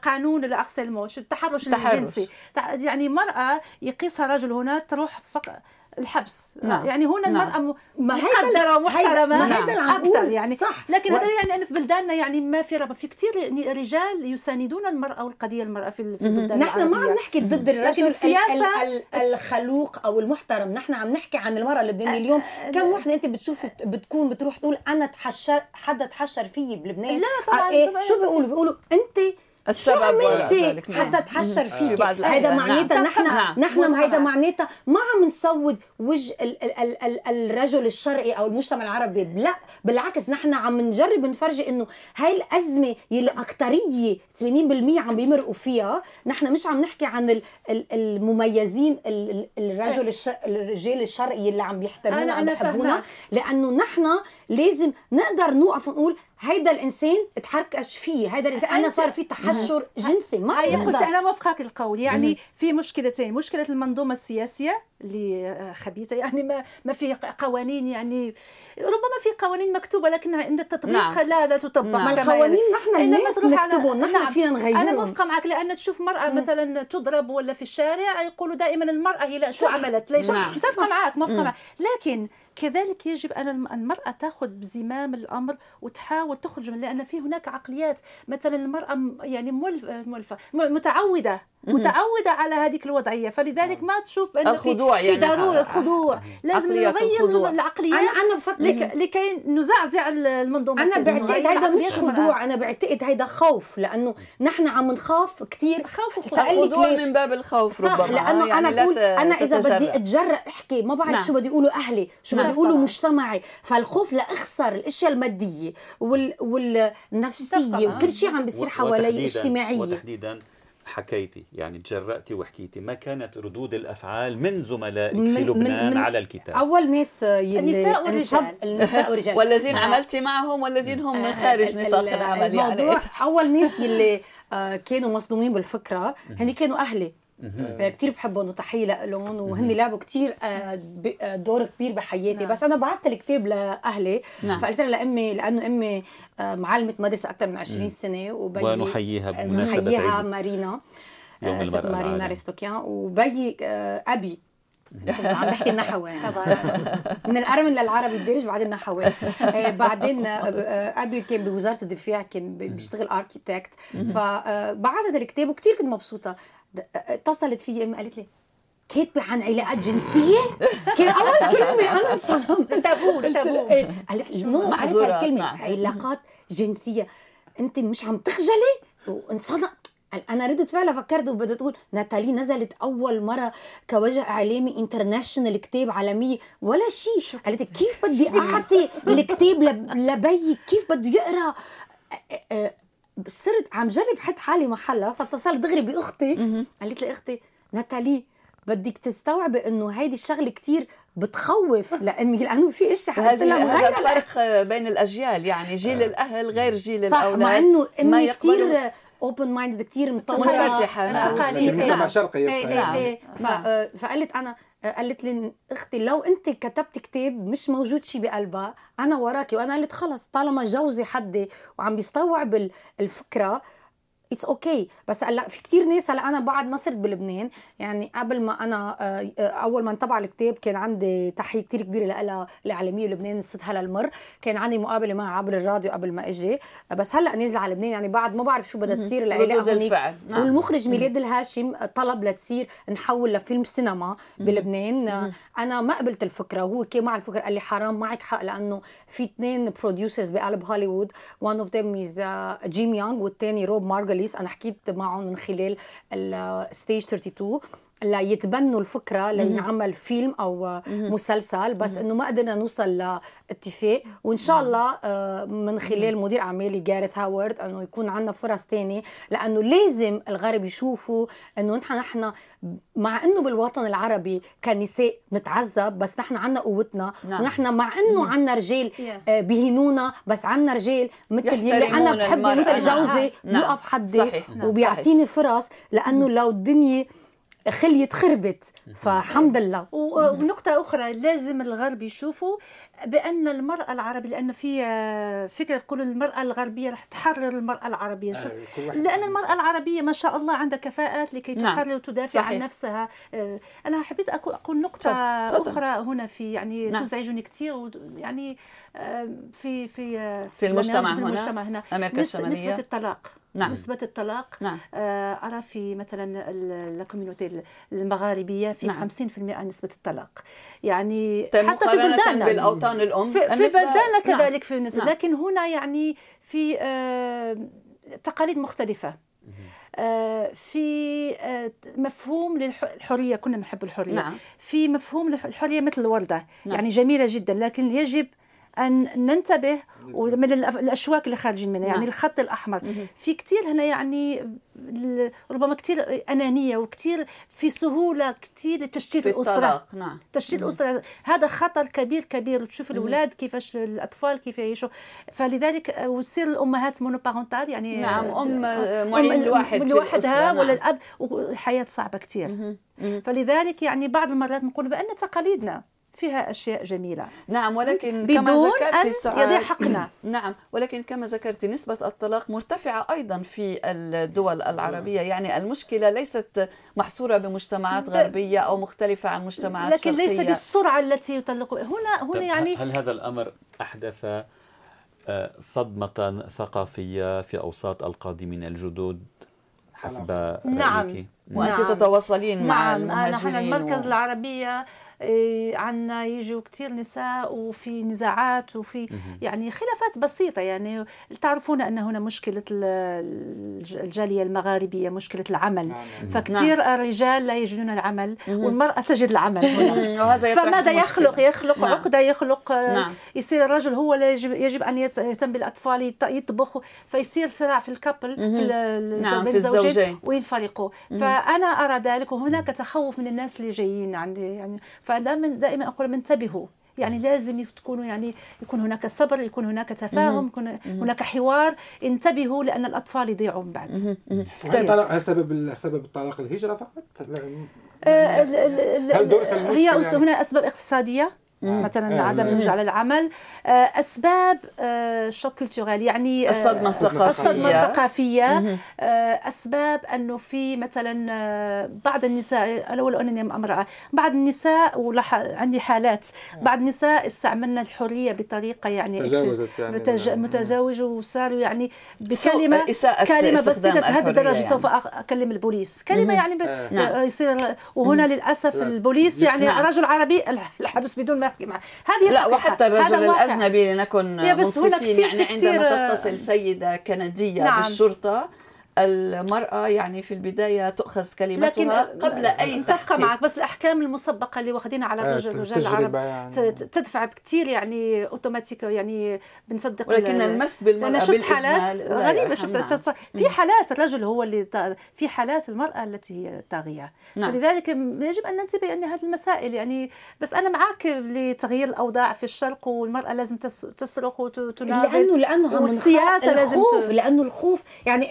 [SPEAKER 4] قانون الارسلمون التحرش الجنسي. يعني مرأة يقيسها رجل هنا تروح فقط الحبس. نعم. يعني هنا نعم. المرأة مقدرة ومحترمة نعم. أكثر يعني صح. لكن و... هذا يعني أن في بلداننا يعني ما في رغبة في كثير رجال يساندون المرأة والقضية المرأة في في البلدان
[SPEAKER 2] نحن ما عم نحكي ضد الرجل لكن السياسة ال ال الخلوق أو المحترم. نحن عم نحكي عن المرأة اللبنانية اليوم. كم وحدة أنت بتشوف بتكون بتروح تقول أنا تحشر حدا تحشر فيي بلبنان
[SPEAKER 4] لا طبعا, إيه
[SPEAKER 2] طبعا. شو بيقولوا؟ بيقولوا أنت السبب شو عملتي؟ حتى تحشر فيك. هذا معناتها نحن. نحن هذا معناتها ما عم نسود وجه ال ال ال ال الرجل الشرقي أو المجتمع العربي. لا بالعكس نحن عم نجرب نفرجي إنه هاي الأزمة يلي اكثريه 80% عم بيمرقوا فيها نحن مش عم نحكي عن المميزين الرجل الرجال الشرقي اللي عم بيحترمونا عم بيحبونا. لأنه نحن لازم نقدر نوقف ونقول هيدا الإنسان تحركش فيه هيدا الإنسان أنا صار في تحشر جنسي ما
[SPEAKER 4] قلت أنا موافقك القول. يعني في مشكلتين مشكلة المنظومة السياسية اللي خبيثة يعني ما ما في قوانين يعني ربما في قوانين مكتوبة لكن عند التطبيق نعم. لا لا تطبق
[SPEAKER 2] نعم. القوانين نحن الناس نكتبهم نحن نعم. فينا نغيرهم.
[SPEAKER 4] أنا موافقة معك لأن تشوف مرأة مم. مثلا تضرب ولا في الشارع يقولوا دائما المرأة هي لا شو عملت؟ ليش؟ نعم. متفقة معك موافقه معك. لكن كذلك يجب أن المرأة تأخذ بزمام الأمر وتحاول تخرج من لأن في هناك عقليات مثلا المرأة يعني ملفة متعودة متعودة على هذيك الوضعية فلذلك ما تشوف
[SPEAKER 1] أنه الخضوع
[SPEAKER 4] في, يعني في ضروره الخضوع. لازم نغير العقليات. أنا أنا بفكر لكي نزعزع المنظومة
[SPEAKER 2] أنا بعتقد هذا مش خضوع أنا بعتقد هذا خوف لأنه نحن عم نخاف كثير
[SPEAKER 1] خوف وخضوع. من باب الخوف صح ربما.
[SPEAKER 2] لأنه يعني أنا بقول أنا إذا بدي أتجرأ أحكي ما بعرف نعم. شو بدي يقولوا أهلي شو بدي يقولوا مجتمعي. فالخوف لأخسر الأشياء المادية وال والنفسية وكل شيء عم بيصير حوالي اجتماعية.
[SPEAKER 3] وتحديدا حكيتي يعني تجرأتي وحكيتي ما كانت ردود الأفعال من زملائك في لبنان من على الكتاب؟
[SPEAKER 2] أول ناس
[SPEAKER 4] يلي النساء والرجال.
[SPEAKER 1] النساء والرجال. والذين عملتي معهم والذين هم من خارج نطاق العمل
[SPEAKER 2] يعني. أول ناس يلي آه، كانوا مصدومين بالفكرة هن كانوا أهلي. كثير بحبهم وتحيه لهم وهن لعبوا كثير آه، آه، دور كبير بحياتي. نعم. بس أنا بعثت الكتاب لأهلي نعم. فقلت لها لأمي لأنه أمي آه، معلمة مدرسة أكثر من 20 سنة
[SPEAKER 3] وبي ونحييها
[SPEAKER 2] بمناسبة نحييها مارينا. يوم المرأة مارينا ريستوكيان وبي أبي. عم بحكي النحوي طبعا من الأرمن للعربي الدارج بعدين نحوي بعدين أبي كان بوزارة الدفاع كان بيشتغل اركيتكت فبعثت الكتاب وكثير كنت مبسوطة. اتصلت في أمي قالت لي كاتبة عن علاقات جنسية؟ كان أول كلمة أنا انصدمت.
[SPEAKER 4] tabou tabou
[SPEAKER 2] إيه، قالت لي no كلمه نعم. علاقات جنسية. أنت مش عم تخجلي؟ وانصدم. أنا ردت فعلا فكرت وبدها تقول ناتالي نزلت أول مرة كوجه إعلامي international كتاب عالميه ولا شيء. قالت كيف بدي أعطي الكتاب لبي؟ كيف بده يقرأ؟ صرت عم جرب حط حالي محلها فاتصلت دغري بأختي. قالت لي أختي ناتالي بدك تستوعبي إنه هيدي الشغلة كتير بتخوف لامي لأنه في اشياء
[SPEAKER 1] هذا هذا الفرق بين الأجيال يعني جيل آه. الأهل غير جيل
[SPEAKER 2] صح
[SPEAKER 1] الأولاد.
[SPEAKER 2] مع إنه امي كثير open mind كثير
[SPEAKER 1] منفتحة
[SPEAKER 5] مجتمع شرقي
[SPEAKER 2] يبقى. فقالت أنا قالت لي أختي لو انت كتبت كتاب مش موجود شيء بقلبها أنا وراكي. وأنا قلت خلص طالما جوزي حدي وعم بيستوعب الفكرة it's okay okay. بس هلا في كثير ناس هلا أنا بعد ما صرت بلبنان يعني قبل ما أنا آه، أول ما انطبع الكتاب كان عندي تحية كثير كبيرة لها الاعلاميه لبنان الست هلا المر. كان عندي مقابلة معها عبر الراديو قبل ما إجي. بس هلا نازلة على لبنان يعني بعد ما بعرف شو بدها تصير
[SPEAKER 1] العلاقه
[SPEAKER 2] نعم. والمخرج ميلاد الهاشم طلب لتصير نحول لفيلم سينما بلبنان. أنا ما قبلت الفكرة وهو كان مع الفكرة قال لي حرام معك حق لأنه في اثنين producers بقلب هوليوود. one of them is جيم يونغ والثاني روب مارغلي بوليس أنا حكيت معهم من خلال ال Stage 32 ليتبنوا الفكرة لينعمل فيلم أو مسلسل بس إنه ما قدرنا نوصل لاتفاق. وإن شاء الله آه، من خلال مدير أعمالي جاريث هاورد إنه يكون عندنا فرص تانية لأنه لازم الغرب يشوفوا إنه نحن نحن مع إنه بالوطن العربي كنساء نتعذب بس نحن عنا قوتنا. نعم. ونحن مع إنه عنا رجال آه، بيهنونا بس عنا رجال مثل يلي أنا بحبه مثل جوزي نعم. يقف حدي صحيح. وبيعطيني فرص لأنه لو الدنيا خليت خربت. فحمد لله.
[SPEAKER 4] ونقطة أخرى لازم الغرب يشوفوا بأن المرأة العربية لأن في آه، فكرة تقول المرأة الغربية رح تحرر المرأة العربية شوف آه، لأن المرأة العربية ما شاء الله عندها كفاءات لكي نعم. تحرر وتدافع صحيح. عن نفسها آه، أنا حبيت أقول نقطة صدق. أخرى هنا في يعني نعم. تزعجني كثير يعني في في
[SPEAKER 1] في المجتمع هنا,
[SPEAKER 4] المجتمع هنا.
[SPEAKER 1] أمريكا الشمالية
[SPEAKER 4] نسبة الطلاق نعم. نسبة الطلاق نعم. آه، أرى في مثلا الكوميونيتي المغاربية في نعم. 50% نسبة الطلاق يعني
[SPEAKER 1] طيب حتى في بلداننا بالأوطان الأم
[SPEAKER 4] في, في بلداننا نعم. كذلك في النسبة نعم. لكن هنا يعني في آه، تقاليد مختلفة في مفهوم للحرية كنا نحب الحرية نعم. في مفهوم الحريه مثل الوردة نعم. يعني جميلة جدا لكن يجب أن ننتبه ومن الأشواك اللي خارجين منها يعني نعم. الخط الأحمر. في كثير هنا يعني ربما كثير أنانية وكثير في سهولة كثير لتشتيت الأسرة. نعم. تشتيت الأسرة. هذا خطر كبير كبير. وتشوف الأولاد كيفاش الأطفال كيف يعيشوا. فلذلك وتصير الأمهات مونوبارونتال يعني
[SPEAKER 1] نعم أم معين لواحد
[SPEAKER 4] لوحدها ولا نعم. الأب. والحياة صعبة كثير فلذلك يعني بعض المرات نقول بأن تقاليدنا فيها أشياء جميلة
[SPEAKER 1] نعم ولكن
[SPEAKER 4] بدون كما ذكرت أن يضيع حقنا
[SPEAKER 1] نعم ولكن كما ذكرت نسبة الطلاق مرتفعة أيضا في الدول العربية يعني المشكلة ليست محصورة بمجتمعات غربية أو مختلفة عن مجتمعات
[SPEAKER 4] لكن
[SPEAKER 1] شرقية.
[SPEAKER 4] ليس بالسرعة التي يطلق هنا هنا يعني
[SPEAKER 3] هل هذا الأمر أحدث آه، صدمة ثقافية في أوساط القادمين الجدد حسب
[SPEAKER 4] نعم
[SPEAKER 3] رأيك؟
[SPEAKER 1] وأنت نعم. تتواصلين مع
[SPEAKER 4] نعم نحن المركز و... العربية إيه، عنا يجوا كثير نساء وفي نزاعات وفي يعني خلافات بسيطة. يعني تعرفون أن هنا مشكلة الجالية المغاربية مشكلة العمل. نعم. فكثير نعم. الرجال لا يجدون العمل والمرأة تجد العمل هنا. فماذا يخلق؟ يخلق نعم. عقدة يخلق نعم. يصير الرجل هو يجب, يجب أن يهتم بالأطفال يطبخ فيصير صراع في الكابل في, نعم. في الزوجين. وينفرقوا. فأنا أرى ذلك وهناك تخوف من الناس اللي جايين عندي. يعني فدائما دائما أقول انتبهوا. يعني لازم تكونوا يعني يكون هناك صبر يكون هناك تفاهم يكون هناك حوار. انتبهوا لأن الأطفال يضيعوا من بعد
[SPEAKER 5] هل سبب سبب الطلاق الهجرة فقط؟ آه،
[SPEAKER 4] هل هي يعني؟ هنا أسباب اقتصادية. مثلا عدم الرجوع على العمل آه، أسباب آه، choc culturel يعني
[SPEAKER 1] آه، الصدمة الثقافية.
[SPEAKER 4] الصدمة الثقافية. أسباب أنه في مثلا بعض النساء لو أنني امرأة بعض النساء ولاح عندي حالات. بعض النساء استعملنا الحرية بطريقة يعني
[SPEAKER 5] تجاوزت يعني
[SPEAKER 4] متج... متزاوج وصاروا يعني بكلمة كلمة بسيطة تهدد الرجل يعني. سوف أكلم البوليس. كلمة يعني ب... نعم. يصير وهنا للأسف البوليس يعني نعم. رجل عربي الحبس بدون ما يحكي معه هذه
[SPEAKER 1] لا وحتى الرجل الأجنبي لنكن منصفين يعني عندما تتصل سيدة كندية نعم. بالشرطة المرأة يعني في البداية تؤخذ كلمتها قبل أي
[SPEAKER 4] اتفق معك بس الأحكام المسبقة اللي واخدينها على الرجل الرجال العرب يعني. تدفع كثير يعني أوتوماتيك يعني بنصدق
[SPEAKER 1] ولكن المس بالمرأة أنا
[SPEAKER 4] شفت حالات غريبة شفت نعم. في حالات الرجل هو اللي في حالات المرأة التي هي طاغية نعم. فلذلك يجب أن ننتبه أن هذه المسائل يعني بس أنا معك لتغيير الأوضاع في الشرق والمرأة لازم تصرخ وتناضل
[SPEAKER 2] لأنه لأنه والسياسة لازم لأنه الخوف يعني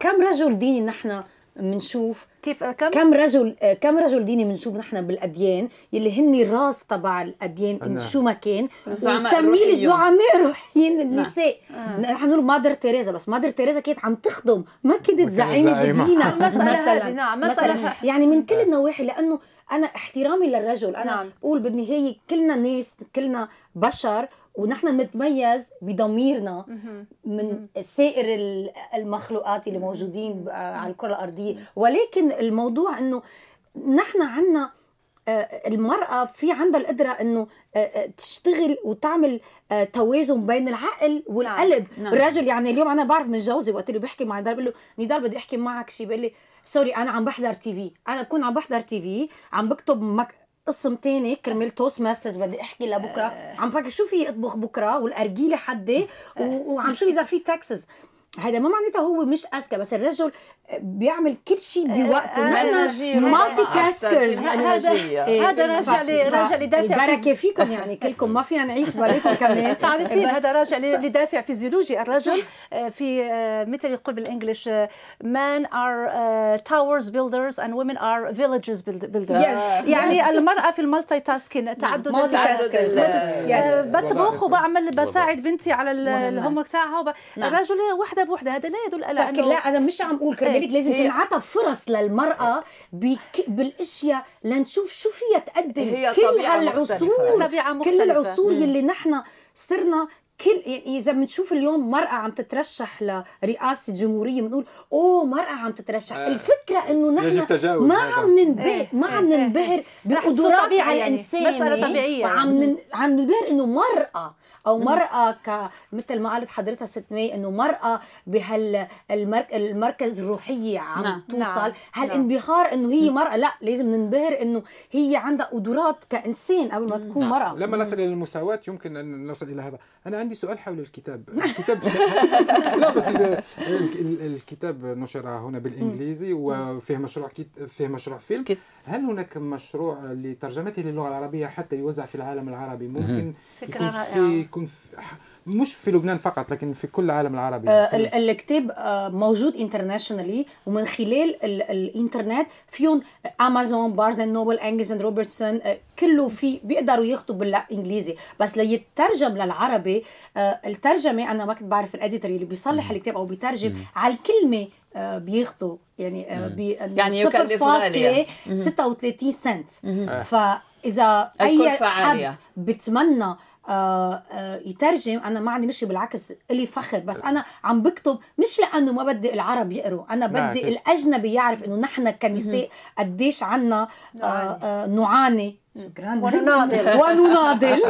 [SPEAKER 2] كم رجل ديني نحن بنشوف
[SPEAKER 4] كيف كم؟
[SPEAKER 2] كم رجل كم رجل ديني بنشوف نحن بالأديان يلي هن الراس تبع الأديان أنا. شو ما كان؟ وسميه الزعماء الروحيين نعم. النساء. آه. نحن بنقول مادر تيريزا بس مادر تيريزا كانت عم تخدم ما كانت زعيمة. بدينها.
[SPEAKER 4] مثلا نعم مثلا
[SPEAKER 2] يعني من كل النواحي لأنه أنا احترامي للرجل. أنا نعم. بقول بالنهاية كلنا ناس كلنا بشر ونحن نتميز بضميرنا من سائر المخلوقات اللي موجودين على الكرة الأرضية. ولكن الموضوع إنه نحن عنا آه، المرأة في عندها القدرة إنه آه، آه، تشتغل وتعمل توازن بين العقل والقلب، نعم. نعم. الرجل يعني اليوم أنا بعرف من جوزي وقت اللي بحكي مع نضال بقول له نضال بدي أحكي معك شيء بقول لي سوري أنا عم بحضر TV، أنا بكون عم بحضر TV عم بكتب مك... قسم تاني كرمال Toastmasters بدي أحكي لبكرة. آه. عم فكر شو في اطبخ بكرة؟ والارجيله حدي. وعم شوف إذا في tasks هذا ما معناتها هو مش أذكى بس الرجل بيعمل كل شيء بوقته
[SPEAKER 1] نحن
[SPEAKER 2] multitaskers
[SPEAKER 4] هذا هذا راجع راجع لدافع
[SPEAKER 2] البركة فيكم يعني كلكم ما فينا نعيش بلاكم كمان.
[SPEAKER 4] تعرفين هذا راجع لدافع فيزيولوجي. الرجل آه، في آه، مثل يقول بال English men are towers builders and women are villages builders يعني المرأة في ال multitasking تعدد
[SPEAKER 2] multitaskers
[SPEAKER 4] بطبخ وبعمل بساعد بنتي على ال home تاعها نعم. الرجل وحده بوحده هذا لا يدل على
[SPEAKER 2] أنه لا أنا مش عم أقول كرمالك إيه. لازم تنعطى فرص للمرأة بك... بالأشياء لنشوف شو فيها تقدم
[SPEAKER 1] هي كل هالعصور
[SPEAKER 4] طبيعة
[SPEAKER 2] مختلفة. كل العصور يلي نحن صرنا كل يعني إذا بنشوف اليوم مرأة عم تترشح لرئاسة جمهورية بنقول أوه مرأة عم تترشح آه. الفكرة إنه نحن ما عم ننبهر إيه. ما عم إيه. ننبهر بقدرات على الإنسان يعني. مسألة طبيعية عم عم ننبهر إنه مرأة أو مرأة ك مثل ما قالت حضرتها ست مي إنه مرأة بهالمركز الروحية عم نعم. توصل. نعم. هالانبهار إنه هي مرأة؟ لا لازم ننبهر إنه هي عندها قدرات كإنسان قبل ما تكون نعم. مرأة.
[SPEAKER 5] لما نصل إلى المساواة يمكن أن نصل إلى هذا. أنا عندي سؤال حول الكتاب. الكتاب لا بس الكتاب نشر هنا بالإنجليزي وفيه مشروع فيه مشروع فيلم. هل هناك مشروع لترجمته للغة العربية حتى يوزع في العالم العربي؟ ممكن يكون في يكون في مش في لبنان فقط لكن في كل العالم العربي.
[SPEAKER 2] آه الكتاب آه موجود انترناشونالي ومن خلال ال الإنترنت فيهم Amazon Barnes and Noble Angus and Robertson آه كله في بيقدروا ياخذوا بالانجليزي بس ليترجم للعربي آه الترجمة أنا ما كنت بعرف ال editor اللي بيصلح الكتاب أو بيترجم على الكلمة آه بياخذوا يعني آه بي يعني يكلف غالية 36 سنت. فإذا أي حد بتمنى آه، آه، يترجم. أنا ما عندي مشكلة بالعكس لي فخر. بس أنا عم بكتب مش لأنه ما بدي العرب يقروا. أنا بدي الأجنبي يعرف إنه نحن كنساء قديش عنا آه، نعاني.
[SPEAKER 4] شكرا ونناضل
[SPEAKER 2] ونناضل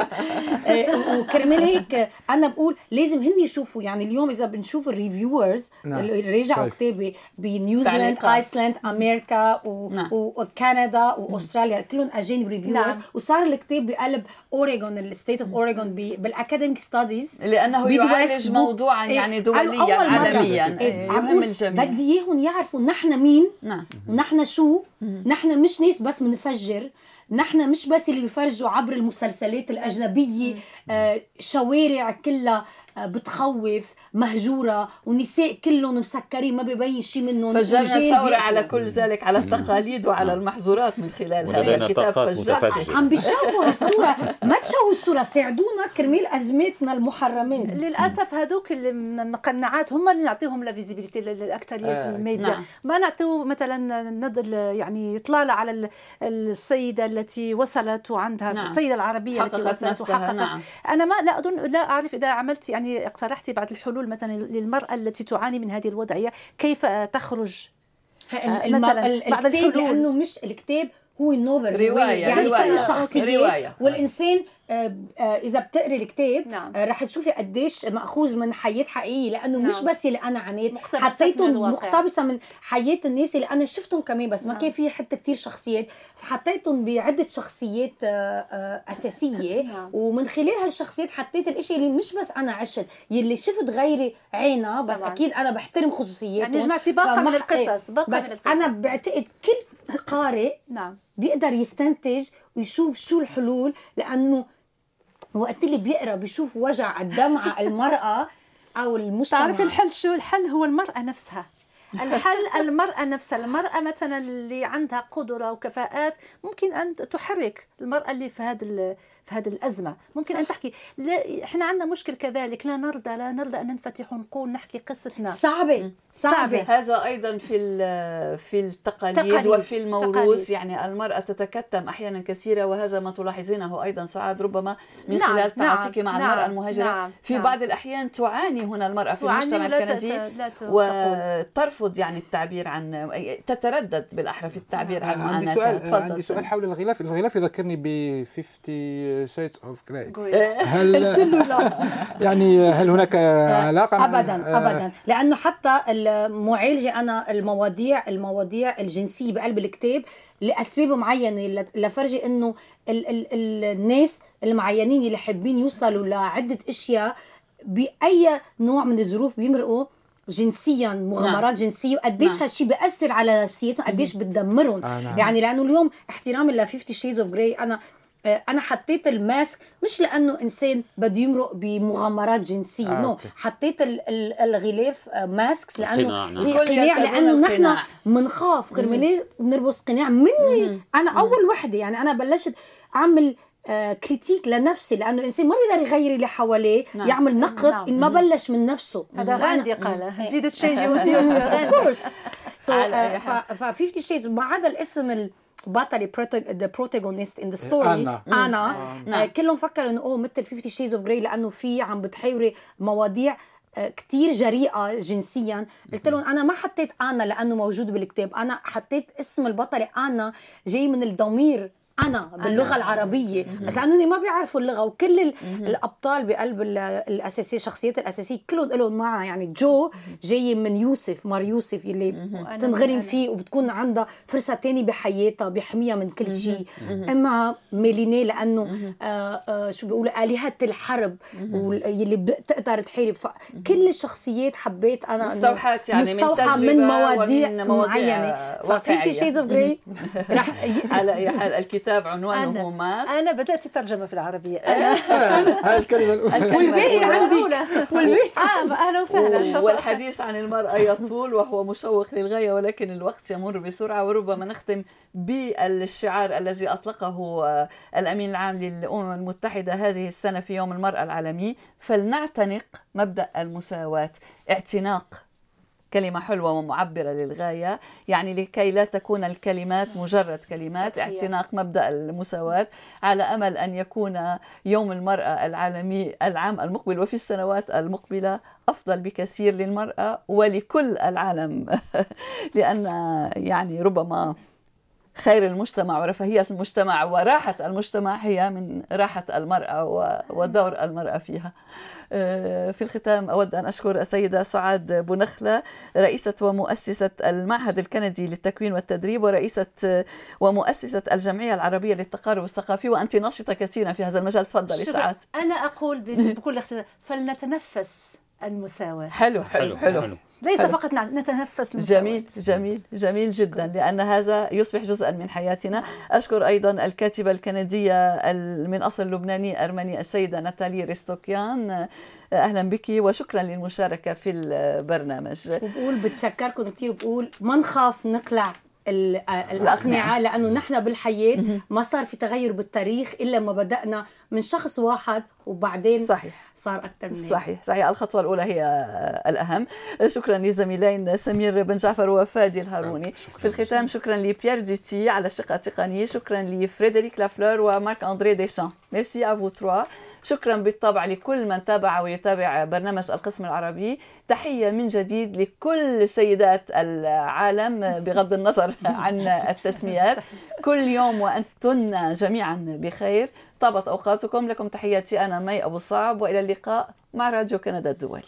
[SPEAKER 2] وكرمال هيك أنا بقول لازم هن يشوفوا يعني اليوم إذا بنشوف ال reviewers نعم. اللي رجعوا كتابي بنيوزيلاند ايسلاند أمريكا. نعم. وكندا وأستراليا كلهم اجانب reviewers نعم. وصار الكتاب بقلب Oregon ال state of Oregon بال
[SPEAKER 1] academic studies لأنه يعالج موضوعا إيه، يعني دوليا عالميا إيه، يهم الجميع
[SPEAKER 2] بدي اياهم يعرفوا نحن مين نعم. ونحن شو نحن مش ناس بس بنفجر نحن مش بس اللي بيفرجوا عبر المسلسلات الأجنبية آه، شوارع كلها بتخوف مهجورة ونساء كلهم مسكرين ما ببين شيء منهم
[SPEAKER 1] فجرنا ثورة على كل ذلك على التقاليد وعلى المحظورات من خلال هذا الكتاب فجرت
[SPEAKER 2] عم بيشوهوا الصورة ما تشوهوا الصورة ساعدونا كرمال أزماتنا المحرمين
[SPEAKER 4] للأسف هذوك المقنعات هم اللي نعطيهم لا visibility للأكثرية آه. في الميديا نعم. ما نعطيو مثلا ندل يعني إطلالة على السيدة التي وصلت وعندها نعم. السيدة العربية التي وصلت وحققت نعم. أنا ما لا أظن لا أعرف إذا عملت يعني يعني اقترحتي بعض الحلول مثلا للمرأة التي تعاني من هذه الوضعية كيف تخرج؟
[SPEAKER 2] آه، مثلا بعض الحلول. لأنه مش الكتاب هو النوفل
[SPEAKER 1] رواية يعني
[SPEAKER 2] الشخصية رواية. والإنسان إذا بتقري الكتاب نعم. آه، رح تشوفي قديش مأخوذ من حياة حقيقية لأنه نعم. مش بس اللي أنا عانيت حطيتهم مقتبسة من حياة الناس اللي أنا شفتهم كمان بس ما نعم. كان في حتى كتير شخصيات فحطيتهم بعدة شخصيات أساسية نعم. ومن خلال هالشخصيات حطيت الإشي اللي مش بس أنا عشت يلي شفت غيري عينا بس طبعا. أكيد أنا بحترم خصوصياتهم
[SPEAKER 4] يعني جمعتي باقه من القصص
[SPEAKER 2] باقه بس من القصص. أنا بعتقد كل قارئ نعم بيقدر يستنتج ويشوف شو الحلول لأنه وقت اللي بيقرأ بيشوف وجع الدمعة المرأة أو المجتمع.
[SPEAKER 4] تعرف الحل شو؟ الحل هو المرأة نفسها. الحل المرأة نفسها. المرأة مثلا اللي عندها قدرة وكفاءات ممكن أن تحرك المرأة اللي في هذا في هذه الأزمة ممكن صح. ان تحكي لا إحنا عندنا مشكل كذلك لا نرضى لا نرضى أن ننفتح ونقول نحكي قصتنا
[SPEAKER 2] صعبة صعبة
[SPEAKER 1] هذا أيضا في في التقاليد تقاليد. وفي الموروث تقاليد. يعني المرأة تتكتم أحيانا كثيرة وهذا ما تلاحظينه أيضا سعاد ربما من نعم. خلال تعاطيك نعم. مع نعم. المراه المهاجرة نعم. في نعم. بعض الأحيان تعاني هنا المرأة في المجتمع الكندي وترفض يعني التعبير عن تتردد بالاحرى في التعبير عن
[SPEAKER 5] معاناتها عندي سؤال عندي سؤال حول الغلاف الغلاف يذكرني ب 50 Shades of Grey هل يعني هل هناك علاقة؟
[SPEAKER 2] ابدا ابدا. لأنه حتى المعالجة أنا المواضيع المواضيع الجنسية بقلب الكتاب لأسباب معينة لفرجي إنه ال ال ال الناس المعينين اللي حابين يوصلوا لعدة أشياء بأي نوع من الظروف بيمرقوا جنسيا مغامرات نعم. جنسية وقديش نعم. هالشيء بيأثر على نفسيتهم قديش بتدمرهم آه نعم. يعني لأنه اليوم احترامي ل 50 Shades of Grey أنا آه، أنا حطيت ال mask مش لأنه إنسان بده يمرق بمغامرات جنسية آه، no حطيت الغلاف masks آه، لأنه نعم. هي قناع لأنه نحن بنخاف كرمال بنلبس قناع مني. أنا أول وحدة يعني أنا بلشت أعمل critique لنفسي لأنه الإنسان ما بيقدر يغير اللي حواليه نعم. يعمل نقد نعم. إن ما بلش من نفسه.
[SPEAKER 4] هذا غاندي قال
[SPEAKER 2] في change. of course so ف 50 Shades ما عدا الاسم بطلة the protagonist in the story أنا. أنا. آه كلهم فكروا إنه oh مثل 50 Shades of Grey لأنه في عم بتحاوري مواضيع آه، كتير جريئة جنسيا. قلت لهم أنا ما حطيت أنا لأنه موجود بالكتاب. أنا حطيت اسم البطلة أنا جاي من الضمير أنا باللغة العربية. بس لأنهم ما بيعرفوا اللغة وكل الأبطال بقلب الأساسية الشخصيات الأساسية كلهم لهم معنى يعني جو جاي من يوسف مار يوسف اللي بتنغرم فيه وبتكون عندها فرصة تانية بحياتها بيحميها من كل شيء. أما ميليني لأنه آه آه شو بيقولوا آلهة الحرب واللي بتقدر تحارب. فكل الشخصيات حبيت أنا
[SPEAKER 1] مستوحات يعني
[SPEAKER 2] مستوحى من, من مواضيع, معينة. ف 50 Shades of Grey
[SPEAKER 1] رح على أي حال الكتاب الكتاب عنوانه ماس.
[SPEAKER 4] أنا بدأت ترجمه في العربية.
[SPEAKER 5] هاي الكلمة الأولى.
[SPEAKER 2] والباقي عندي.
[SPEAKER 4] والباقي آه أهلا وسهلا
[SPEAKER 1] والحديث عن المرأة يطول وهو مشوق للغاية ولكن الوقت يمر بسرعة وربما نختم بالشعار الذي أطلقه الأمين العام للأمم المتحدة هذه السنة في يوم المرأة العالمي. فلنعتنق مبدأ المساواة اعتناق كلمة حلوة ومعبرة للغاية يعني لكي لا تكون الكلمات مجرد كلمات صحيح. اعتناق مبدأ المساواة على أمل أن يكون يوم المرأة العالمي العام المقبل وفي السنوات المقبلة أفضل بكثير للمرأة ولكل العالم لأن يعني ربما خير المجتمع ورفاهية المجتمع وراحة المجتمع هي من راحة المرأة ودور المرأة فيها. آه، في الختام أود أن أشكر السيدة سعاد بنخلة رئيسة ومؤسسة المعهد الكندي للتكوين والتدريب ورئيسة ومؤسسة الجمعية العربية للتقارب الثقافي وأنت ناشطة كثيرا في هذا المجال. تفضلي سعاد.
[SPEAKER 4] أنا أقول بكل اختصار فلنتنفس. المساواة.
[SPEAKER 1] حلو حلو حلو, حلو.
[SPEAKER 4] ليس فقط نتنفس
[SPEAKER 1] المساواة. جميل جميل جميل جدا لأن هذا يصبح جزءا من حياتنا. أشكر أيضا الكاتبة الكندية من أصل لبناني أرمني السيدة ناتالي ريستوكيان. أهلا بك وشكرا للمشاركة في البرنامج.
[SPEAKER 2] وبقول بتشكركم كثير بقول ما نخاف نقلع الأقنعة لأنه نحن بالحياة ما صار في تغير بالتاريخ إلا ما بدأنا من شخص واحد وبعدين
[SPEAKER 1] صحيح.
[SPEAKER 2] صار أكثر من
[SPEAKER 1] صحيح صحيح. الخطوة الأولى هي الأهم. شكرا لزميلين سمير بن جعفر وفادي الهاروني. في الختام شكرا. لبيير دوتي على الشقة التقنية شكرا لفريدريك لافلور ومارك أندري ديشان merci à vous trois شكرا بالطبع لكل من تابع ويتابع برنامج القسم العربي. تحية من جديد لكل سيدات العالم بغض النظر عن التسميات. كل يوم وأنتن جميعا بخير. طابت أوقاتكم. لكم تحياتي. أنا مي أبو صعب. وإلى اللقاء مع راديو كندا الدولي.